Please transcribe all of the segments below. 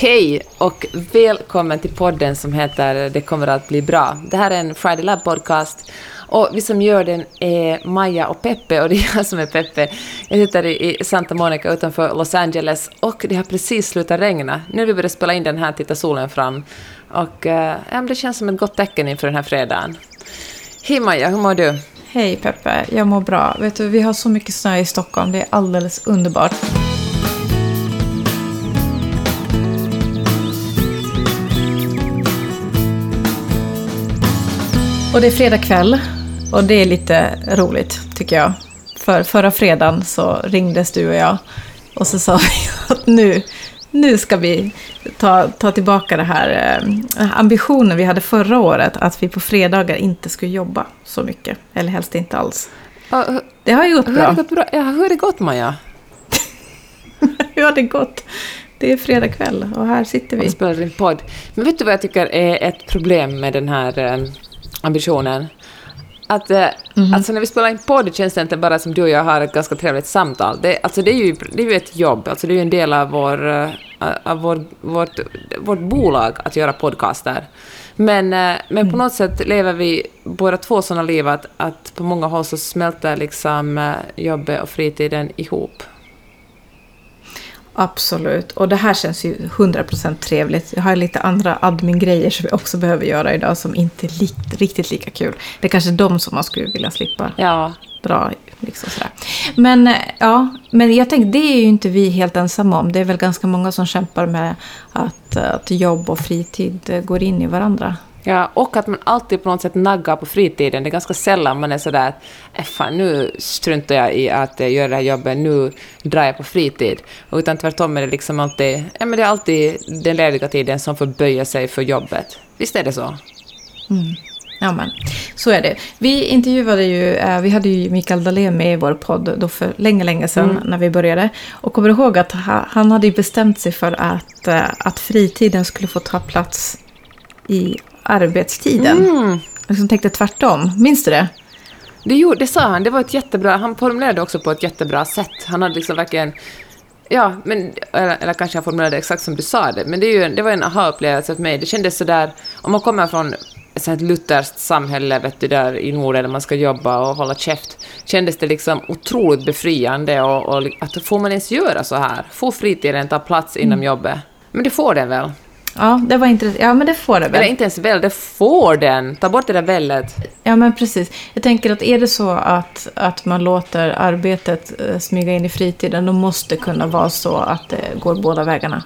Hej och välkommen till podden som heter Det kommer att bli bra. Det här är en Friday Lab podcast och vi som gör den är Maja och Peppe och det är jag som är Peppe. Jag sitter i Santa Monica utanför Los Angeles och det har precis slutat regna. Nu har vi börjat spela in den här tittar solen fram och äh, det känns som ett gott tecken inför den här fredagen. Hej Maja, hur mår du? Hej Peppe, jag mår bra. Vet du, vi har så mycket snö i Stockholm, det är alldeles underbart. Och det är fredag kväll och det är lite roligt tycker jag. För förra fredagen så ringdes du och jag och så sa vi att nu, nu ska vi ta, ta tillbaka det här eh, ambitionen vi hade förra året att vi på fredagar inte skulle jobba så mycket. Eller helst inte alls. Det har ju gått bra. har det gått bra? Ja, hur har det gått Maja? Hur har det gått? Det är fredag kväll och här sitter vi. och spelar in podd. Men vet du vad jag tycker är ett problem med den här eh, ambitionen? Att eh, alltså när vi spelar in podd känns det inte bara som du och jag har ett ganska trevligt samtal. Det, alltså det, är ju, det är ju ett jobb, alltså det är ju en del av, vår, eh, av vår, vårt, vårt bolag att göra podcaster. Men, eh, men på något sätt lever vi båda två sådana liv att, att på många håll så smälter liksom jobbet och fritiden ihop. Absolut. Och det här känns ju 100% trevligt. Jag har lite andra admin-grejer som vi också behöver göra idag som inte är li riktigt lika kul. Det är kanske de som man skulle vilja slippa Ja, dra. Liksom sådär. Men, eh, ja, men jag tänkte, det är ju inte vi helt ensamma om. Det är väl ganska många som kämpar med att, eh, att jobb och fritid eh, går in i varandra. Ja, och att man alltid på något sätt naggar på fritiden. Det är ganska sällan man är sådär äh, fan, nu struntar jag i att göra det här jobbet, nu drar jag på fritid. Utan tvärtom är det liksom alltid, ja, men det är alltid den lediga tiden som får böja sig för jobbet. Visst är det så? Ja, men så är det. Vi intervjuade ju, eh, vi hade ju Mikael Dahlén med i vår podd då för länge, länge sedan när vi började. Och kommer du ihåg att ha- han hade bestämt sig för att, eh, att fritiden skulle få ta plats i arbetstiden. Mm. Liksom tänkte tvärtom. Minns du det? Det, gjorde, det sa han, det var ett jättebra, han formulerade också på ett jättebra sätt. Han hade liksom verkligen, ja, men, eller, eller kanske han formulerade exakt som du sa det, men det, är ju, det var en aha-upplevelse för mig. Det kändes sådär, om man kommer från ett lutherskt samhälle, vet du, där i Norden där man ska jobba och hålla käft, kändes det liksom otroligt befriande och, och att får man ens göra så här? Får fritiden ta plats inom jobbet? Men det får den väl? Ja, det var intressant. Ja, men det får det väl. Eller inte ens väl, det får den! Ta bort det där vället. Ja, men precis. Jag tänker att är det så att, att man låter arbetet eh, smyga in i fritiden, då måste det kunna vara så att det går båda vägarna.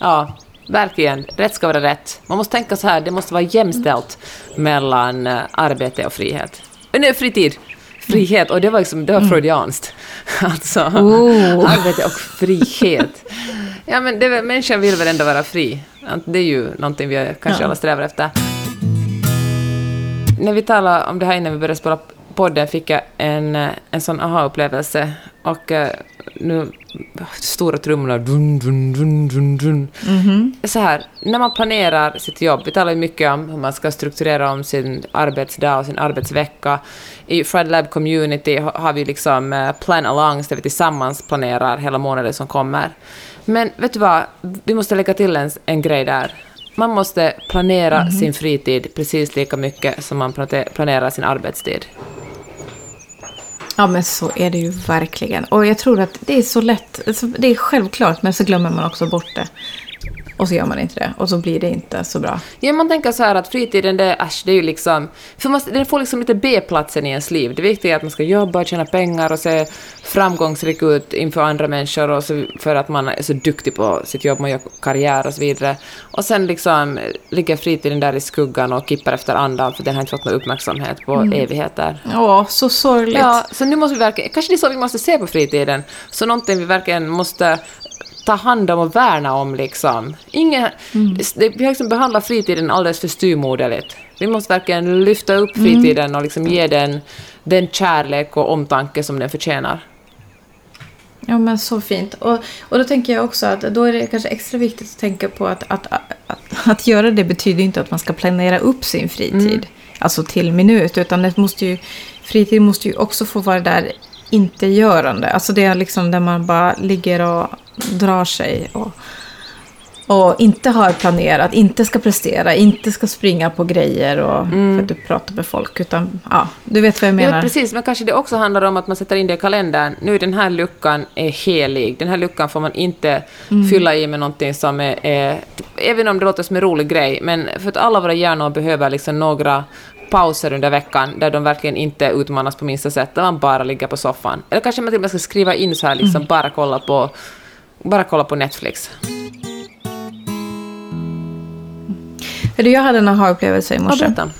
Ja, verkligen. Rätt ska vara rätt. Man måste tänka så här, det måste vara jämställt mellan eh, arbete och frihet. Eh, Nej, fritid. Frihet, och det var liksom, det var freudianskt. Alltså, Oh. arbete och frihet. Ja, men det, människan vill väl ändå vara fri. Det är ju någonting vi kanske Ja. alla strävar efter. När vi talade om det här innan vi började spela podden fick jag en, eh, en sån aha-upplevelse. Och eh, nu... Stora trummorna. Dun, dun, dun, dun, dun. Så här, när man planerar sitt jobb, vi talar ju mycket om hur man ska strukturera om sin arbetsdag och sin arbetsvecka. I Friday Lab Community ha- har vi liksom eh, plan alongs där vi tillsammans planerar hela månaden som kommer. Men vet du vad, vi måste lägga till en, en grej där. Man måste planera sin fritid precis lika mycket som man planerar sin arbetstid. Ja, men så är det ju verkligen. Och jag tror att det är så lätt. alltså, Det är självklart, men så glömmer man också bort det. Och så gör man inte det. Och så blir det inte så bra. Ja, man tänker så här att fritiden, det, äsch, det är ju liksom... För man, den får liksom lite B-platsen i ens liv. Det viktiga är att man ska jobba, tjäna pengar och se framgångsrik ut inför andra människor och så, för att man är så duktig på sitt jobb, man gör karriär och så vidare. Och sen liksom ligger fritiden där i skuggan och kippar efter andan för den har inte fått någon uppmärksamhet på evigheter. Åh, så sorgligt. Ja, så nu måste vi verkligen... Kanske det är så vi måste se på fritiden. Så någonting vi verkligen måste ta hand om och värna om liksom. Inga, det, vi liksom behandlat fritiden alldeles för styvmoderligt. Vi måste verkligen lyfta upp fritiden och liksom ge den den kärlek och omtanke som den förtjänar. Ja, men så fint. Och, och då tänker jag också att då är det kanske extra viktigt att tänka på att, att, att, att göra det betyder inte att man ska planera upp sin fritid. Alltså till minut, utan det måste ju, fritid måste ju också få vara där inte görande. Alltså det är liksom där man bara ligger och drar sig och, Och inte har planerat, inte ska prestera, inte ska springa på grejer och för att du pratar med folk. Utan ja, du vet vad jag menar. Ja, precis, men kanske det också handlar om att man sätter in det i kalendern. Nu den här luckan är helig. Den här luckan får man inte fylla i med någonting som är, är... Även om det låter som en rolig grej, men för att alla våra hjärnor behöver liksom några pauser under veckan där de verkligen inte utmanas på minsta sätt, där man bara ligger på soffan. Eller kanske man till och med ska skriva in så här, liksom bara kolla på, bara kolla på Netflix. För jag hade en aha-upplevelse i Ja, morse. berätta.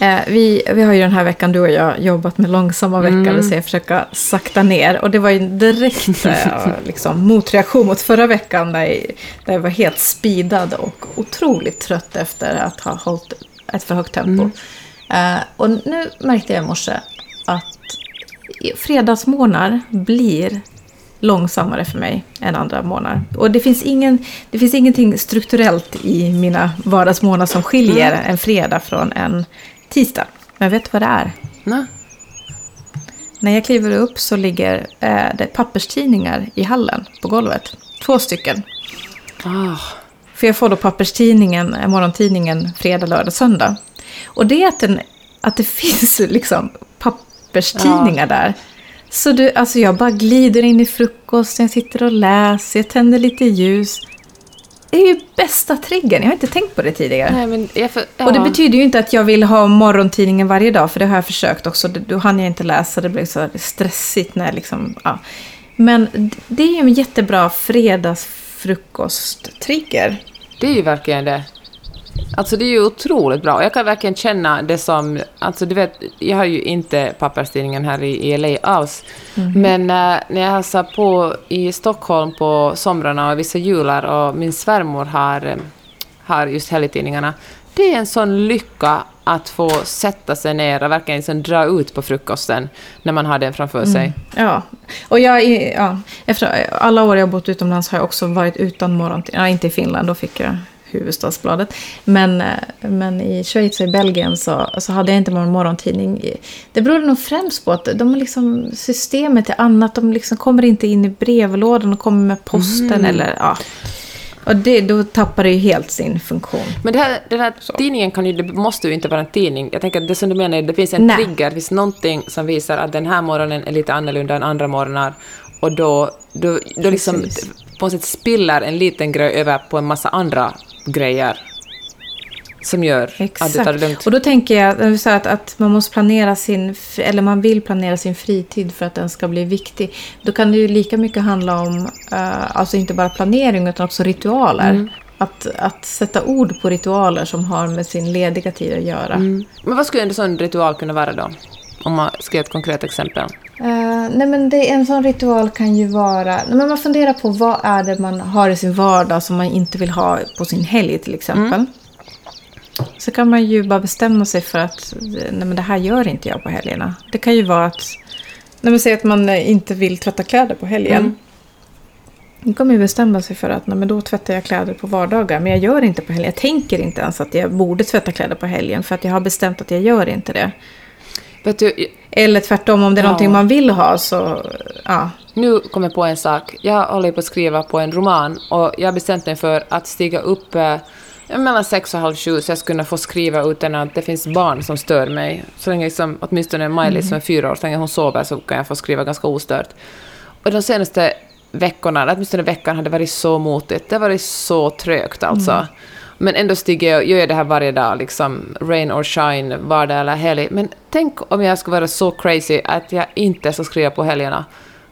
Eh, vi, vi har ju den här veckan, du och jag, jobbat med långsamma veckor, Mm. vill säga försöka sakta ner. Och det var ju en direkt eh, liksom, motreaktion mot förra veckan där jag, där jag var helt speedad och otroligt trött efter att ha hållit ett för högt tempo. Mm. Eh, och nu märkte jag i morse att fredagsmorgnar blir långsammare för mig än andra månader. Och det finns, ingen, det finns ingenting strukturellt i mina vardagsmånader som skiljer en fredag från en tisdag. Men vet du vad det är? Nå? När jag kliver upp så ligger eh, det papperstidningar i hallen på golvet. Två stycken. Ah, För jag får då papperstidningen, eh, morgontidningen, fredag, lördag, söndag. Och det är att, den, att det finns liksom papperstidningar där. Så du, alltså jag bara glider in i frukosten, jag sitter och läser, jag tänder lite ljus. Det är ju bästa triggern, jag har inte tänkt på det tidigare. nej, men jag för, ja. Och det betyder ju inte att jag vill ha morgontidningen varje dag, för det har jag försökt också. Då hann jag inte läsa, det blev så stressigt när jag liksom... Ja. Men det är ju en jättebra fredagsfrukosttrigger. Det är ju verkligen det. Alltså det är ju otroligt bra. Jag kan verkligen känna det som... Alltså du vet, jag har ju inte papperstidningen här i, i LA alls. Men äh, när jag hälsar på i Stockholm på somrarna och vissa jular och min svärmor har, eh, har just helgtidningarna. Det är en sån lycka att få sätta sig ner och verkligen liksom dra ut på frukosten när man har den framför sig. Ja, och jag är, ja, efter alla år jag har bott utomlands har jag också varit utan morgontidning. Ja, inte i Finland, då fick jag huvudstadsbladet. Men, eh, men i Schweiz och i Belgien så, så hade jag inte någon morgontidning. Det berodde nog främst på att de liksom, systemet är annat. De liksom kommer inte in i brevlådan och kommer med posten. Eller, ja. Och det, då tappar det ju helt sin funktion. Men det här, den här tidningen kan ju, det måste ju inte vara en tidning. Jag tänker att det som du menar är det finns en Nej. trigger, det finns någonting som visar att den här morgonen är lite annorlunda än andra morgnar. Och då, då, då liksom Precis. på något sätt spiller en liten grej över på en massa andra grejer. Som gör att du tar det Exakt. lugnt. Och då tänker jag vill säga att, att man måste planera sin, eller man vill planera sin fritid för att den ska bli viktig. Då kan det ju lika mycket handla om, eh, alltså inte bara planering utan också ritualer. Mm. Att, att sätta ord på ritualer som har med sin lediga tid att göra. Mm. Men vad skulle en sån ritual kunna vara då? Om man ska ge ett konkret exempel. Eh, nej men det, en sån ritual kan ju vara... Nej men man funderar på vad är det man har i sin vardag som man inte vill ha på sin helg till exempel. Så kan man ju bara bestämma sig för att nej men det här gör inte jag på helgerna. Det kan ju vara att... Nej men säg att man eh, inte vill tvätta kläder på helgen. Mm. Då kommer man bestämma sig för att nej men då tvättar jag kläder på vardagar. Men jag gör inte på helgen. Jag tänker inte ens att jag borde tvätta kläder på helgen. För att jag har bestämt att jag gör inte det. Du, Eller tvärtom, om det är Ja. någonting man vill ha så... Ja. Nu kommer jag på en sak. Jag håller på att skriva på en roman och jag har bestämt mig för att stiga upp mellan sex och halv sju så jag ska kunna få skriva utan att det finns barn som stör mig. Så länge liksom, åtminstone Miley som är fyra år, så länge hon sover så kan jag få skriva ganska ostört. Och de senaste veckorna, åtminstone veckan, har det varit så motigt. Det har varit så trögt alltså. Men ändå stiger jag, gör jag det här varje dag, liksom rain or shine, vardag eller helg. Men tänk om jag skulle vara så crazy att jag inte ska skriva på helgerna.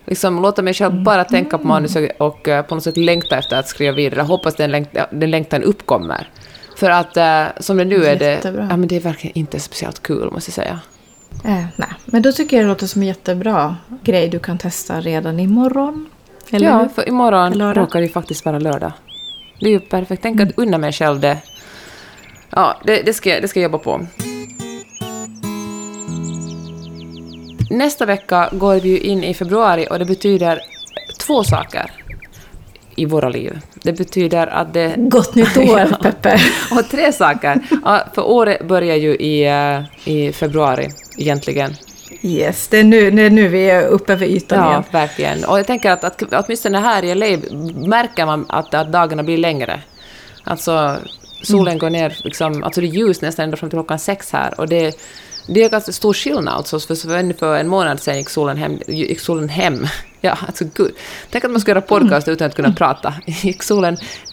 Liksom låta mig själv bara tänka på manuset och eh, på något sätt längta efter att skriva vidare. Hoppas den, längt, den längtan uppkommer. För att eh, som det nu är det, ja, men det är verkligen inte speciellt kul måste jag säga. Eh, nej, men då tycker jag det låter som en jättebra grej du kan testa redan imorgon. Eller ja, hur? för imorgon Lördag. råkar det faktiskt vara lördag. Det är ju perfekt. Tänk att unna mig själv det. Ja, det, det, ska, det ska jag jobba på. Nästa vecka går vi in i februari och det betyder två saker i våra liv. Det betyder att det... Gott nytt år, Ja. Peppe. Och tre saker. Ja, för året börjar ju i, eh, i februari, egentligen. Yes, det är nu, det är nu vi är uppe vid ytan Ja, igen. verkligen. Och jag tänker att, att åtminstone här i LA märker man att, att dagarna blir längre. Alltså, solen går ner, liksom, alltså det är ljus nästan ända fram till klockan sex här. Och det, det är ganska stor skillnad. Alltså, för, för, en månad sedan gick solen hem. Gick solen hem. Ja, alltså gud. Tänk att man ska göra podcast utan att kunna prata. Gick solen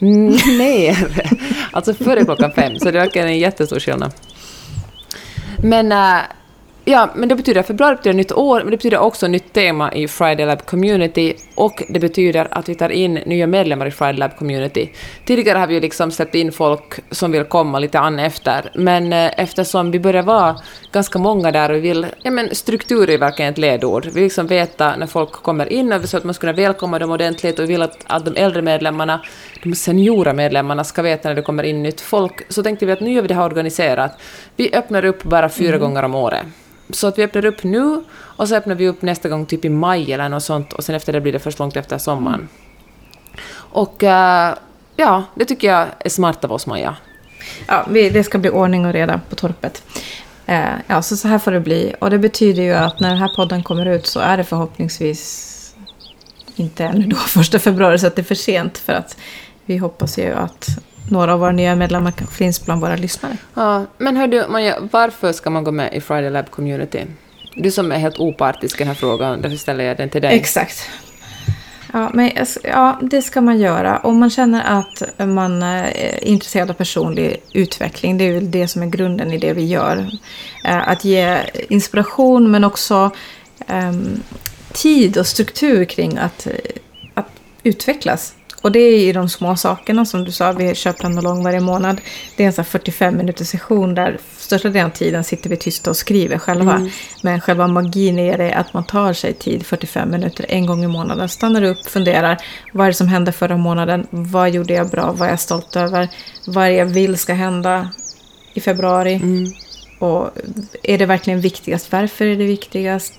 ner. Alltså före klockan fem. Så det är verkligen en jättestor skillnad. Men, äh, ja, men det betyder februari betyder nytt år, men det betyder också nytt tema i Friday Lab Community och det betyder att vi tar in nya medlemmar i Friday Lab Community. Tidigare har vi ju liksom släppt in folk som vill komma lite an efter, men äh, eftersom vi börjar vara ganska många där och vi vill, ja men struktur är verkligen ett ledord. Vi vill liksom veta när folk kommer in så att man ska kunna välkomna dem ordentligt och vi vill att, att de äldre medlemmarna, de seniora medlemmarna ska veta när det kommer in nytt folk. Så tänkte vi att nu gör vi det här organiserat. Vi öppnar upp bara fyra gånger om året. Så att vi öppnar upp nu och så öppnar vi upp nästa gång typ i maj eller något sånt och sen efter det blir det först långt efter sommaren. Och eh, ja, det tycker jag är smart av oss Maja. Ja, vi, det ska bli ordning och reda på torpet. Eh, ja, så, så här får det bli. Och det betyder ju att när den här podden kommer ut så är det förhoppningsvis inte ännu då, första februari, så att det är för sent. För att vi hoppas ju att några av våra nya medlemmar finns bland våra lyssnare. Ja, men hör du Maja, varför ska man gå med i Friday Lab Community? Du som är helt opartisk i den här frågan, därför ställer jag den till dig. Exakt. Ja, men, ja, det ska man göra. Om man känner att man är intresserad av personlig utveckling, det är väl det som är grunden i det vi gör. Eh, Att ge inspiration men också um, tid och struktur kring att, att utvecklas. Och det är i de små sakerna som du sa, vi kör planolong varje månad. Det är en sån här 45 minuters session där största delen av tiden sitter vi tysta och skriver själva. Mm. Men själva magin är det att man tar sig tid, 45 minuter, en gång i månaden. Stannar upp, funderar. Vad är det som hände förra månaden? Vad gjorde jag bra? Vad är jag stolt över? Vad är det jag vill ska hända i februari? Mm. Och är det verkligen viktigast? Varför är det viktigast?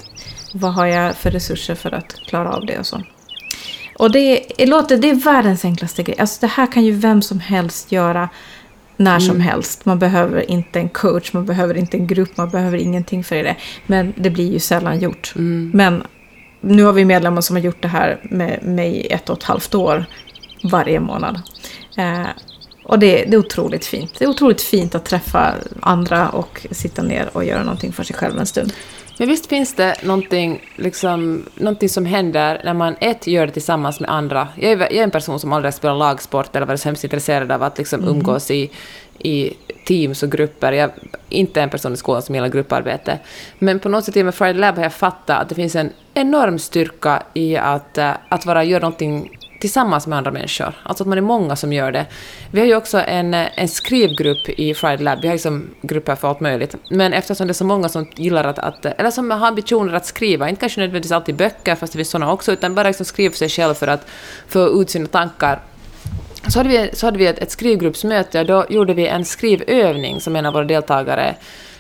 Vad har jag för resurser för att klara av det och så? Och det, låter, det är världens enklaste grej. Alltså det här kan ju vem som helst göra när som helst. Man behöver inte en coach, man behöver inte en grupp, man behöver ingenting för det. Men det blir ju sällan gjort. Men nu har vi medlemmar som har gjort det här med mig i ett och ett halvt år varje månad. Eh, och det, det är otroligt fint. Det är otroligt fint att träffa andra och sitta ner och göra någonting för sig själv en stund. Men visst finns det någonting, liksom, någonting som händer när man ett gör det tillsammans med andra. Jag är, jag är en person som aldrig har spelat lagsport eller varit så hemskt intresserad av att liksom umgås i, i teams och grupper. Jag är inte en person i skolan som gillar grupparbete. Men på något sätt med Friday Lab har jag fattat att det finns en enorm styrka i att, eh, att vara, göra någonting tillsammans med andra människor. Alltså att man är många som gör det. Vi har ju också en, en skrivgrupp i Friday Lab. Vi har liksom grupper för allt möjligt. Men eftersom det är så många som gillar att, att eller som har ambitioner att skriva, inte kanske nödvändigtvis alltid böcker, fast det finns sådana också, utan bara liksom skriva för sig själv för att få ut sina tankar. Så hade vi, så hade vi ett, ett skrivgruppsmöte och då gjorde vi en skrivövning som en av våra deltagare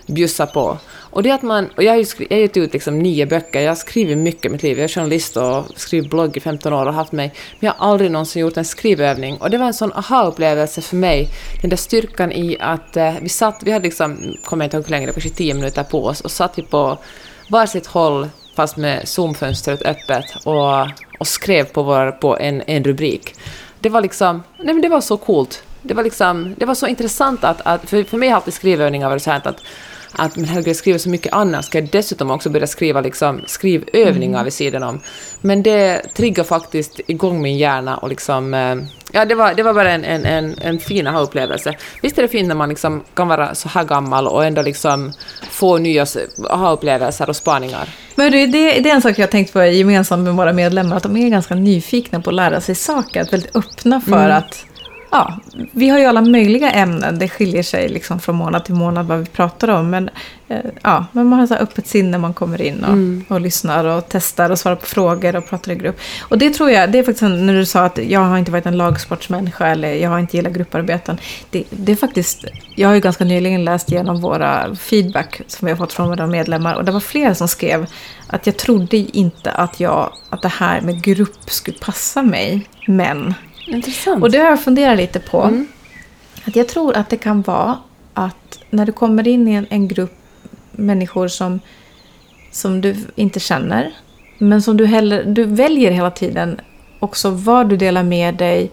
bjussade på. Och det att man, och jag har ju skrivit, jag har gett ut liksom nio böcker, jag har skrivit mycket i mitt liv, jag är journalist och skrivit blogg i 15 år och haft mig, men jag har aldrig någonsin gjort en skrivövning. Och det var en sån aha-upplevelse för mig, den där styrkan i att eh, vi satt, vi hade liksom, kommer jag inte ihåg hur länge, kanske tio minuter på oss, och satt vi på varsitt håll, fast med zoomfönstret öppet, och, och skrev på, vår, på en, en rubrik. Det var liksom, nej men det var så coolt. Det var liksom, det var så intressant att, att för, för mig har alltid skrivövningar varit så här att att men herregud, jag skriver så mycket annat, ska jag dessutom också börja skriva liksom, skrivövningar vid sidan om? Men det triggar faktiskt igång min hjärna och liksom... eh, Ja, det var, det var bara en, en, en, en fin aha-upplevelse. Visst är det fint när man liksom kan vara så här gammal och ändå liksom få nya aha-upplevelser och spaningar. Men det, det, det är en sak jag har tänkt på gemensamt med våra medlemmar, att de är ganska nyfikna på att lära sig saker, att väldigt öppna för att Ja, vi har ju alla möjliga ämnen, det skiljer sig liksom från månad till månad vad vi pratar om. Men, eh, ja, men man har så här öppet sinne när man kommer in och, och lyssnar och testar och svarar på frågor och pratar i grupp. Och det tror jag, det är faktiskt när du sa att jag har inte varit en lagsportsmänniska eller jag har inte gillat grupparbeten. Det, det är faktiskt, jag har ju ganska nyligen läst igenom våra feedback som vi har fått från våra medlemmar och det var flera som skrev att jag trodde inte att, jag, att det här med grupp skulle passa mig, men Intressant. och det har jag funderat lite på. Att jag tror att det kan vara att när du kommer in i en, en grupp människor som, som du inte känner. Men som du, heller, du väljer hela tiden också vad du delar med dig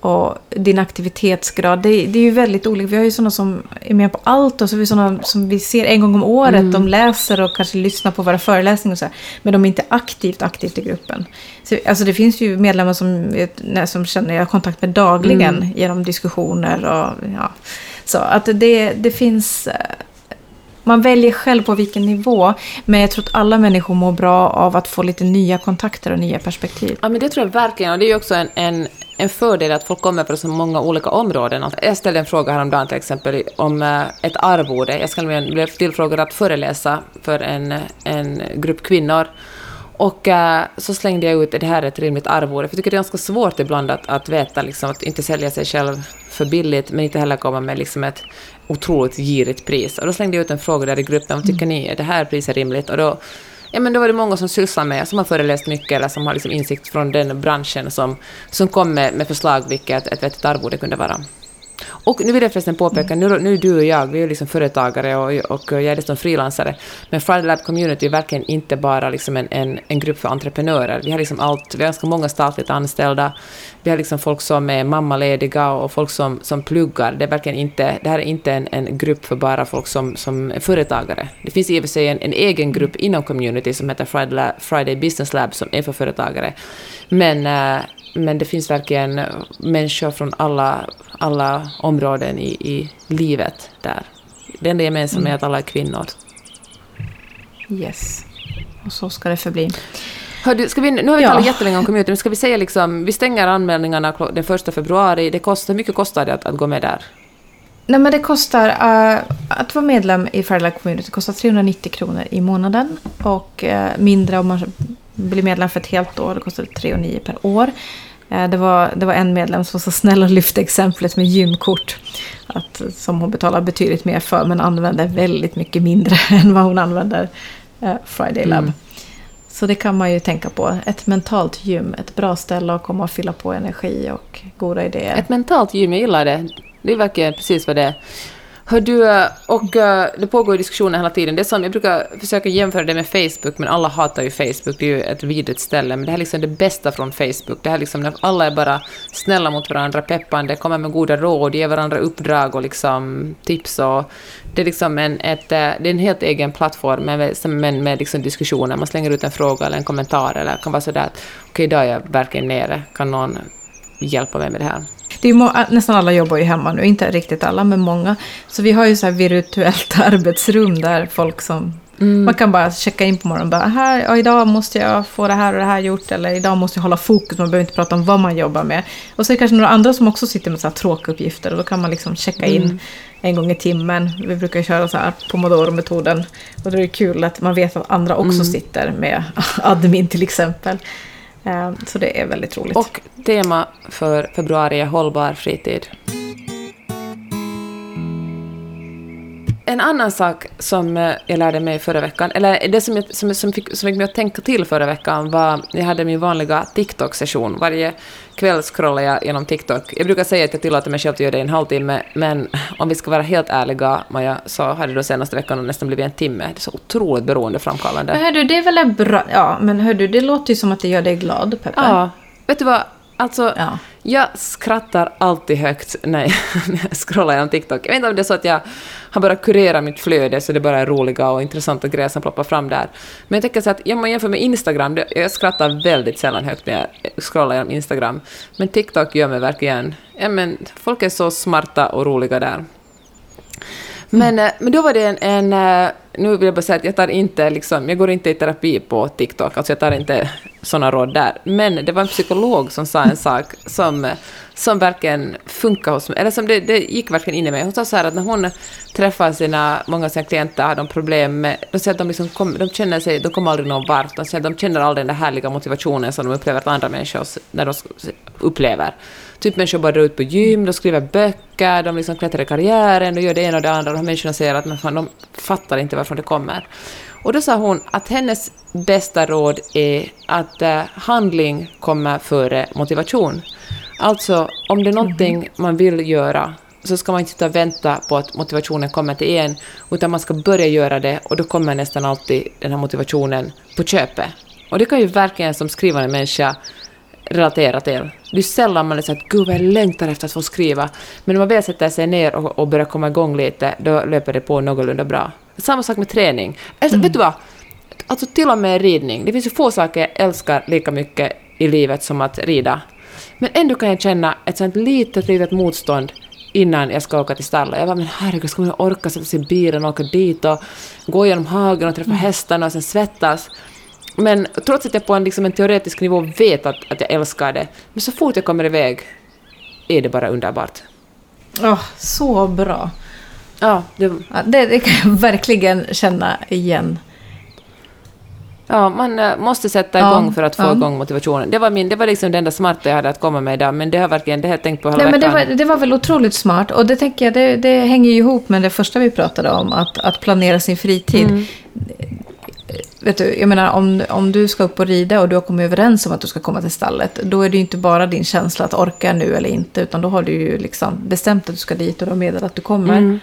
och din aktivitetsgrad. Det, det är ju väldigt olika. Vi har ju sådana som är med på allt och så har vi sådana som vi ser en gång om året. Mm. De läser och kanske lyssnar på våra föreläsningar och så här, Men de är inte aktivt aktivt i gruppen. Så, alltså det finns ju medlemmar som, som känner jag har kontakt med dagligen mm. genom diskussioner och ja. Så att det, det finns eh, man väljer själv på vilken nivå. Men jag tror att alla människor mår bra av att få lite nya kontakter och nya perspektiv. Ja, men det tror jag verkligen. Och det är ju också en, en, en fördel att folk kommer från så många olika områden. Jag ställde en fråga häromdagen till exempel om eh, ett arvode. Jag blev tillfrågad att föreläsa för en, en grupp kvinnor. Och eh, så slängde jag ut det här är ett rimligt arvode, för jag tycker det är ganska svårt ibland att, att veta, liksom, att inte sälja sig själv för billigt, men inte heller komma med liksom ett otroligt girigt pris. Och då slängde jag ut en fråga där i gruppen, vad tycker ni, är det här priset rimligt? Och då, ja, men då var det många som sysslar med, som har föreläst mycket eller som har liksom insikt från den branschen som, som kom med, med förslag vilket ett vettigt arvode kunde vara. Och nu vill jag förresten påpeka, nu, nu du och jag, vi är liksom företagare och, och jag är dessutom frilansare, men Friday Lab Community är verkligen inte bara liksom en, en, en grupp för entreprenörer. Vi har liksom allt, vi har ganska många statligt anställda, vi har liksom folk som är mammalediga och folk som, som pluggar. Det, är verkligen inte, det här är inte en, en grupp för bara folk som, som är företagare. Det finns i och för sig en, en egen grupp inom community som heter Friday, Friday Business Lab som är för företagare. Men, äh, men det finns verkligen människor från alla, alla områden i, i livet där. Det enda gemensamma mm. är att alla är kvinnor. Yes. Och så ska det förbli. Hördu, ska vi, nu har vi ja. talat jättelänge om community, men ska vi säga liksom, vi stänger anmälningarna den första februari. Det kostar, hur mycket kostar det att, att gå med där? Nej, men det kostar, uh, att vara medlem i Fairlight Community kostar 390 kronor i månaden. Och uh, mindre om man blir medlem för ett helt år, det kostar 309 per år. Uh, det var, det var en medlem som var så snäll och lyfte exemplet med gymkort. Att, som hon betalar betydligt mer för, men använder väldigt mycket mindre än vad hon använder Friday Lab. Mm. Så det kan man ju tänka på. Ett mentalt gym, ett bra ställe att komma och fylla på energi och goda idéer. Ett mentalt gym, jag gillar det. Det verkligen precis vad det är. Hör du, eh, och eh, det pågår ju diskussioner hela tiden. Det som, jag brukar försöka jämföra det med Facebook, men alla hatar ju Facebook. Det är ju ett vidrigt ställe. Men det här är liksom det bästa från Facebook. Det här är liksom när alla är bara snälla mot varandra, peppande, kommer med goda råd, ger varandra uppdrag och liksom tips. Och det är liksom en, ett, eh, det är en helt egen plattform, men med, med liksom diskussioner. Man slänger ut en fråga eller en kommentar eller kan vara sådär att okej, okay, idag är jag verkligen nere. Kan någon hjälpa mig med det här? Det är nästan alla jobbar ju hemma nu, inte riktigt alla, men många. Så vi har ju så här virtuellt arbetsrum där folk som... Mm. Man kan bara checka in på morgonen och bara, här, ja, idag måste jag få det här och det här gjort, eller idag måste jag hålla fokus, man behöver inte prata om vad man jobbar med. Och så är det kanske några andra som också sitter med så här tråkiga uppgifter, och då kan man liksom checka in mm. en gång i timmen. Vi brukar köra så här pomodoro-metoden, och det är kul att man vet att andra också mm. sitter med admin till exempel. Eh, så det är väldigt roligt. Och tema för februari är hållbar fritid. En annan sak som eh, jag lärde mig förra veckan, eller det som, jag, som, som, fick, som fick mig att tänka till förra veckan var, jag hade min vanliga TikTok-session. Varje kväll scrollar jag genom TikTok. Jag brukar säga att jag tillåter mig själv att göra det i en halvtimme, men om vi ska vara helt ärliga, Maja, så har det då senaste veckan nästan blivit en timme. Det är så otroligt beroendeframkallande. Men hördu, det är väl bra... Ja, men hördu, det låter ju som att det gör dig glad, Peppe. Ja. Vet du vad? Alltså, ja. jag skrattar alltid högt när jag, scrollar genom TikTok. Jag vet inte om det är så att jag har börjat kurera mitt flöde så det bara är roliga och intressanta grejer som ploppar fram där. Men jag tänker så att om man jämför med Instagram, jag skrattar väldigt sällan högt när jag scrollar genom Instagram. Men TikTok gör mig verkligen... Ja, men folk är så smarta och roliga där. Men, mm. men då var det en, en, eh, Nu vill jag bara säga att jag tar inte liksom, jag går inte i terapi på TikTok, alltså jag tar inte sådana råd där. Men det var en psykolog som sa en sak som, som verkligen funkar hos mig, eller som det, det gick verkligen in i mig. Hon sa så här att när hon träffar sina, många av sina klienter har de problem med, de säger att de, liksom kom, de känner sig, de kommer aldrig någon vart, de säger att de känner aldrig den där härliga motivationen som de upplever att andra människor när de upplever. Typ människor bara drar ut på gym, de skriver böcker, de liksom klättrar i karriären, de gör det ena och det andra. De här människorna säger att men fan, de fattar inte varifrån det kommer. Och då sa hon att hennes bästa råd är att eh, handling kommer före motivation. Alltså, om det är någonting man vill göra så ska man inte sitta och vänta på att motivationen kommer till en, utan man ska börja göra det och då kommer nästan alltid den här motivationen på köpet. Och det kan ju verkligen som skrivande människa relatera till. Det är sällan man är så att gud vad jag längtar efter att få skriva, men när man väl sätter sig ner och, och börjar komma igång lite, då löper det på någorlunda bra. Samma sak med träning. Alltså, mm. Vet du vad? Alltså till och med ridning. Det finns ju få saker jag älskar lika mycket i livet som att rida. Men ändå kan jag känna ett sånt litet, litet motstånd innan jag ska åka till stallet. Jag bara, men herregud, ska man orka sätta sig i bilen och åka dit och gå genom hagen och träffa mm. hästarna och sen svettas? Men trots att jag på en, liksom en teoretisk nivå vet att, att jag älskar det, men så fort jag kommer iväg är det bara underbart. Oh, så bra. Ja, det... Ja, det, det kan jag verkligen känna igen. Ja, man äh, måste sätta igång ja, för att få ja. igång motivationen. Det var, min, det var liksom det enda smarta jag hade att komma med idag, men det har verkligen, det har jag tänkt på hela Nej, veckan. Men det, var, det var väl otroligt smart, och det tänker jag, det, det hänger ju ihop med det första vi pratade om, att, att planera sin fritid. Mm. Vet du, jag menar, om, om du ska upp och rida och du har kommit överens om att du ska komma till stallet, då är det ju inte bara din känsla att orka nu eller inte, utan då har du ju liksom bestämt att du ska dit och du har meddelat att du kommer. Mm.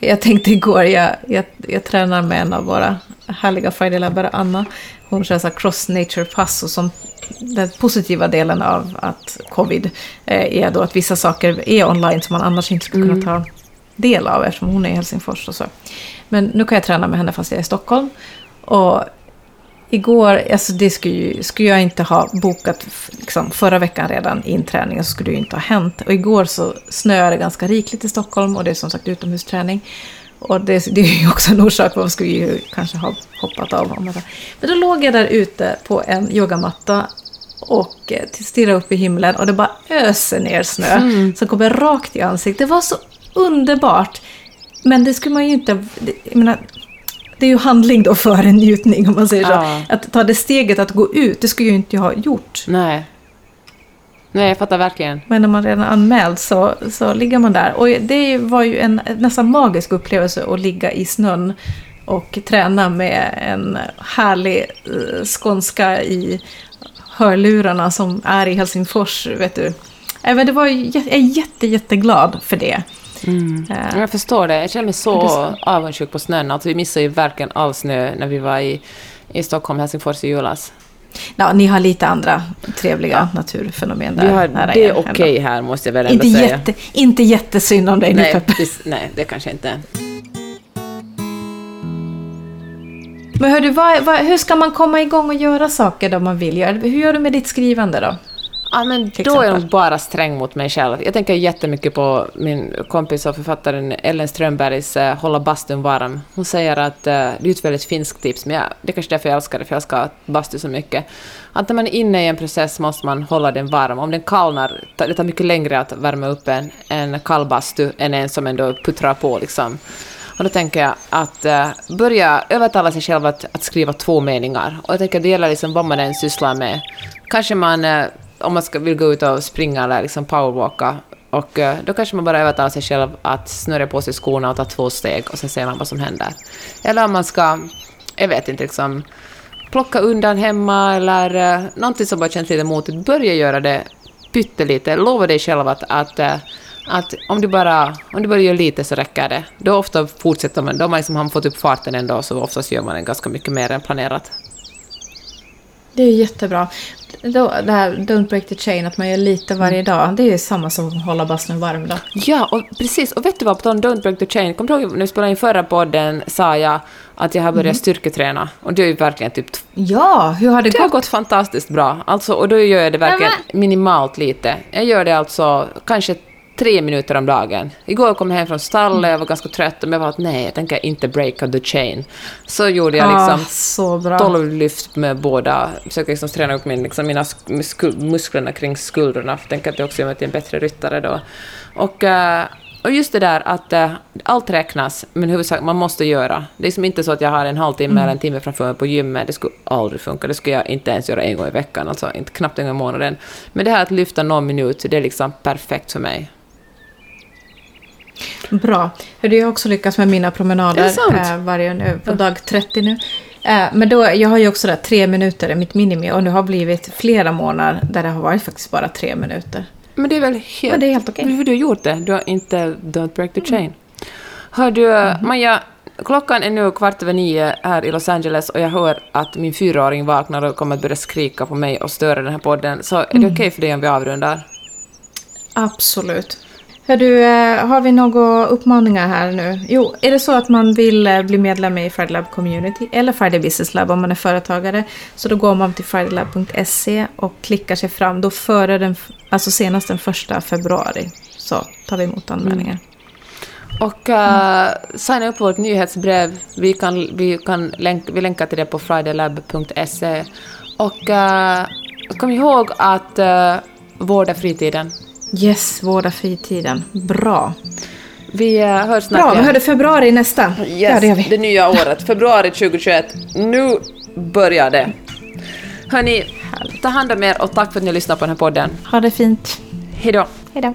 Jag tänkte igår, jag, jag, jag tränar med en av våra härliga Friday-labbare, Anna. Hon kör så cross nature pass och som den positiva delen av att covid eh, är då att vissa saker är online som man annars inte skulle kunna mm. ta del av eftersom hon är i Helsingfors och så. Men nu kan jag träna med henne fast jag är i Stockholm. Och igår, alltså det skulle, ju, skulle jag inte ha bokat liksom, förra veckan redan inträning så skulle det ju inte ha hänt. Och igår så snöade det ganska rikligt i Stockholm och det är som sagt utomhusträning. Och det, det är ju också en orsak varför skulle ju kanske ha hoppat av. Men då låg jag där ute på en yogamatta och eh, stirrade upp i himlen och det bara öser ner snö mm. som kommer rakt i ansiktet. Det var så underbart. Men det skulle man ju inte... Jag menar, det är ju handling då före njutning om man säger ja. så. Att ta det steget att gå ut, det skulle ju inte jag ha gjort. Nej. Nej, jag fattar verkligen. Men när man redan anmält så, så ligger man där. Och det var ju en nästan magisk upplevelse att ligga i snön och träna med en härlig uh, skånska i hörlurarna som är i Helsingfors, vet du. Även det var, jag är jätte, jätteglad för det. Mm. Uh, jag förstår det. Jag känner mig så avundsjuk på snön. Alltså, vi missade ju verkligen all snö när vi var i, i Stockholm, Helsingfors i julas. Ja, ni har lite andra trevliga ja. naturfenomen där. Vi har, det är okej okay här, måste jag väl ändå inte säga. Jätte, inte jättesynd om dig nej, nu, Peppe. nej, det kanske inte. Men hördu, vad, vad, hur ska man komma igång och göra saker då man vill göra? Hur gör du med ditt skrivande då? Ja, men då är nog bara sträng mot mig själv. Jag tänker jättemycket på min kompis och författaren Ellen Strömbergs uh, Hålla bastun varm. Hon säger att, uh, det är ett väldigt finskt tips, men jag, det är kanske därför jag älskar det, för jag älskar bastu så mycket. Att när man är inne i en process måste man hålla den varm. Om den kallnar, det tar mycket längre att värma upp en, en kall bastu än en som ändå puttrar på liksom. Och då tänker jag att uh, börja övertala sig själv att, att skriva två meningar. Och jag tänker det gäller liksom vad man än sysslar med. Kanske man uh, om man ska, vill gå ut och springa eller liksom powerwalka. Och eh, då kanske man bara övertalar sig själv att snurra på sig skorna och ta två steg och sen ser man vad som händer. Eller om man ska, jag vet inte, liksom plocka undan hemma eller uh, någonting som bara känns lite motigt. Börja göra det pyttelite. Lova dig själv att, att uh, att om du bara, om du bara gör lite så räcker det. Då ofta fortsätter man, då har man liksom fått upp farten ändå, så oftast gör man det ganska mycket mer än planerat. Det är jättebra. Då, det här Don't break the chain, att man gör lite varje mm. dag, det är ju samma som att hålla bastun varm då. Ja, och precis. Och vet du vad, på tal Don't break the chain, kommer du ihåg när vi spelade in förra podden sa jag att jag har börjat mm. styrketräna. Och det är ju verkligen typ... Ja, hur har det, det gått? Det har gått fantastiskt bra. Alltså, och då gör jag det verkligen minimalt lite. Jag gör det alltså kanske tre minuter om dagen. Igår kom jag hem från stallet, jag var ganska trött och jag var att nej, jag tänker inte breaka the chain. Så gjorde jag liksom ah, 12 lyft med båda, försökte liksom träna upp min, liksom mina musklerna kring skuldrorna, för tänker att det också gör mig till en bättre ryttare då. Och, uh, och just det där att uh, allt räknas, men huvudsak man måste göra. Det är liksom inte så att jag har en halvtimme mm. eller en timme framför mig på gymmet, det skulle aldrig funka. Det skulle jag inte ens göra en gång i veckan, alltså inte knappt en gång i månaden. Men det här att lyfta någon minut, det är liksom perfekt för mig. Bra. Jag har också lyckats med mina promenader äh, varje nu, på dag 30 nu. Äh, men då, jag har ju också där tre minuter i mitt minimi och det har blivit flera månader där det har varit faktiskt bara tre minuter. Men det är väl helt... Men det är helt okej. Men Du har gjort det. Du har inte don't break the chain. Hör du, Mm-hmm. Maja, klockan är nu kvart över nio här i Los Angeles och jag hör att min fyraåring vaknar och kommer att börja skrika på mig och störa den här podden. Så är Mm. det okej för dig om vi avrundar? Absolut. Hör du, eh, har vi några uppmaningar här nu? Jo, är det så att man vill eh, bli medlem i Friday Lab Community eller Friday Business Lab om man är företagare så då går man till fridaylab.se och klickar sig fram då före den, alltså senast den första februari så tar vi emot anmälningar. Mm. Och uh, signa upp på vårt nyhetsbrev. Vi, kan, vi, kan länk, vi länkar till det på fridaylab.se. Och uh, kom ihåg att uh, vårda fritiden. Yes, vårda fritiden. Bra. Vi uh, hörs snart Bra, vi hörde februari nästa. Yes, Ja, det gör vi. det nya året, februari 2021. Nu börjar det. Hörni, ta hand om er och tack för att ni lyssnade på den här podden. Ha det fint. Hej då. Hej då.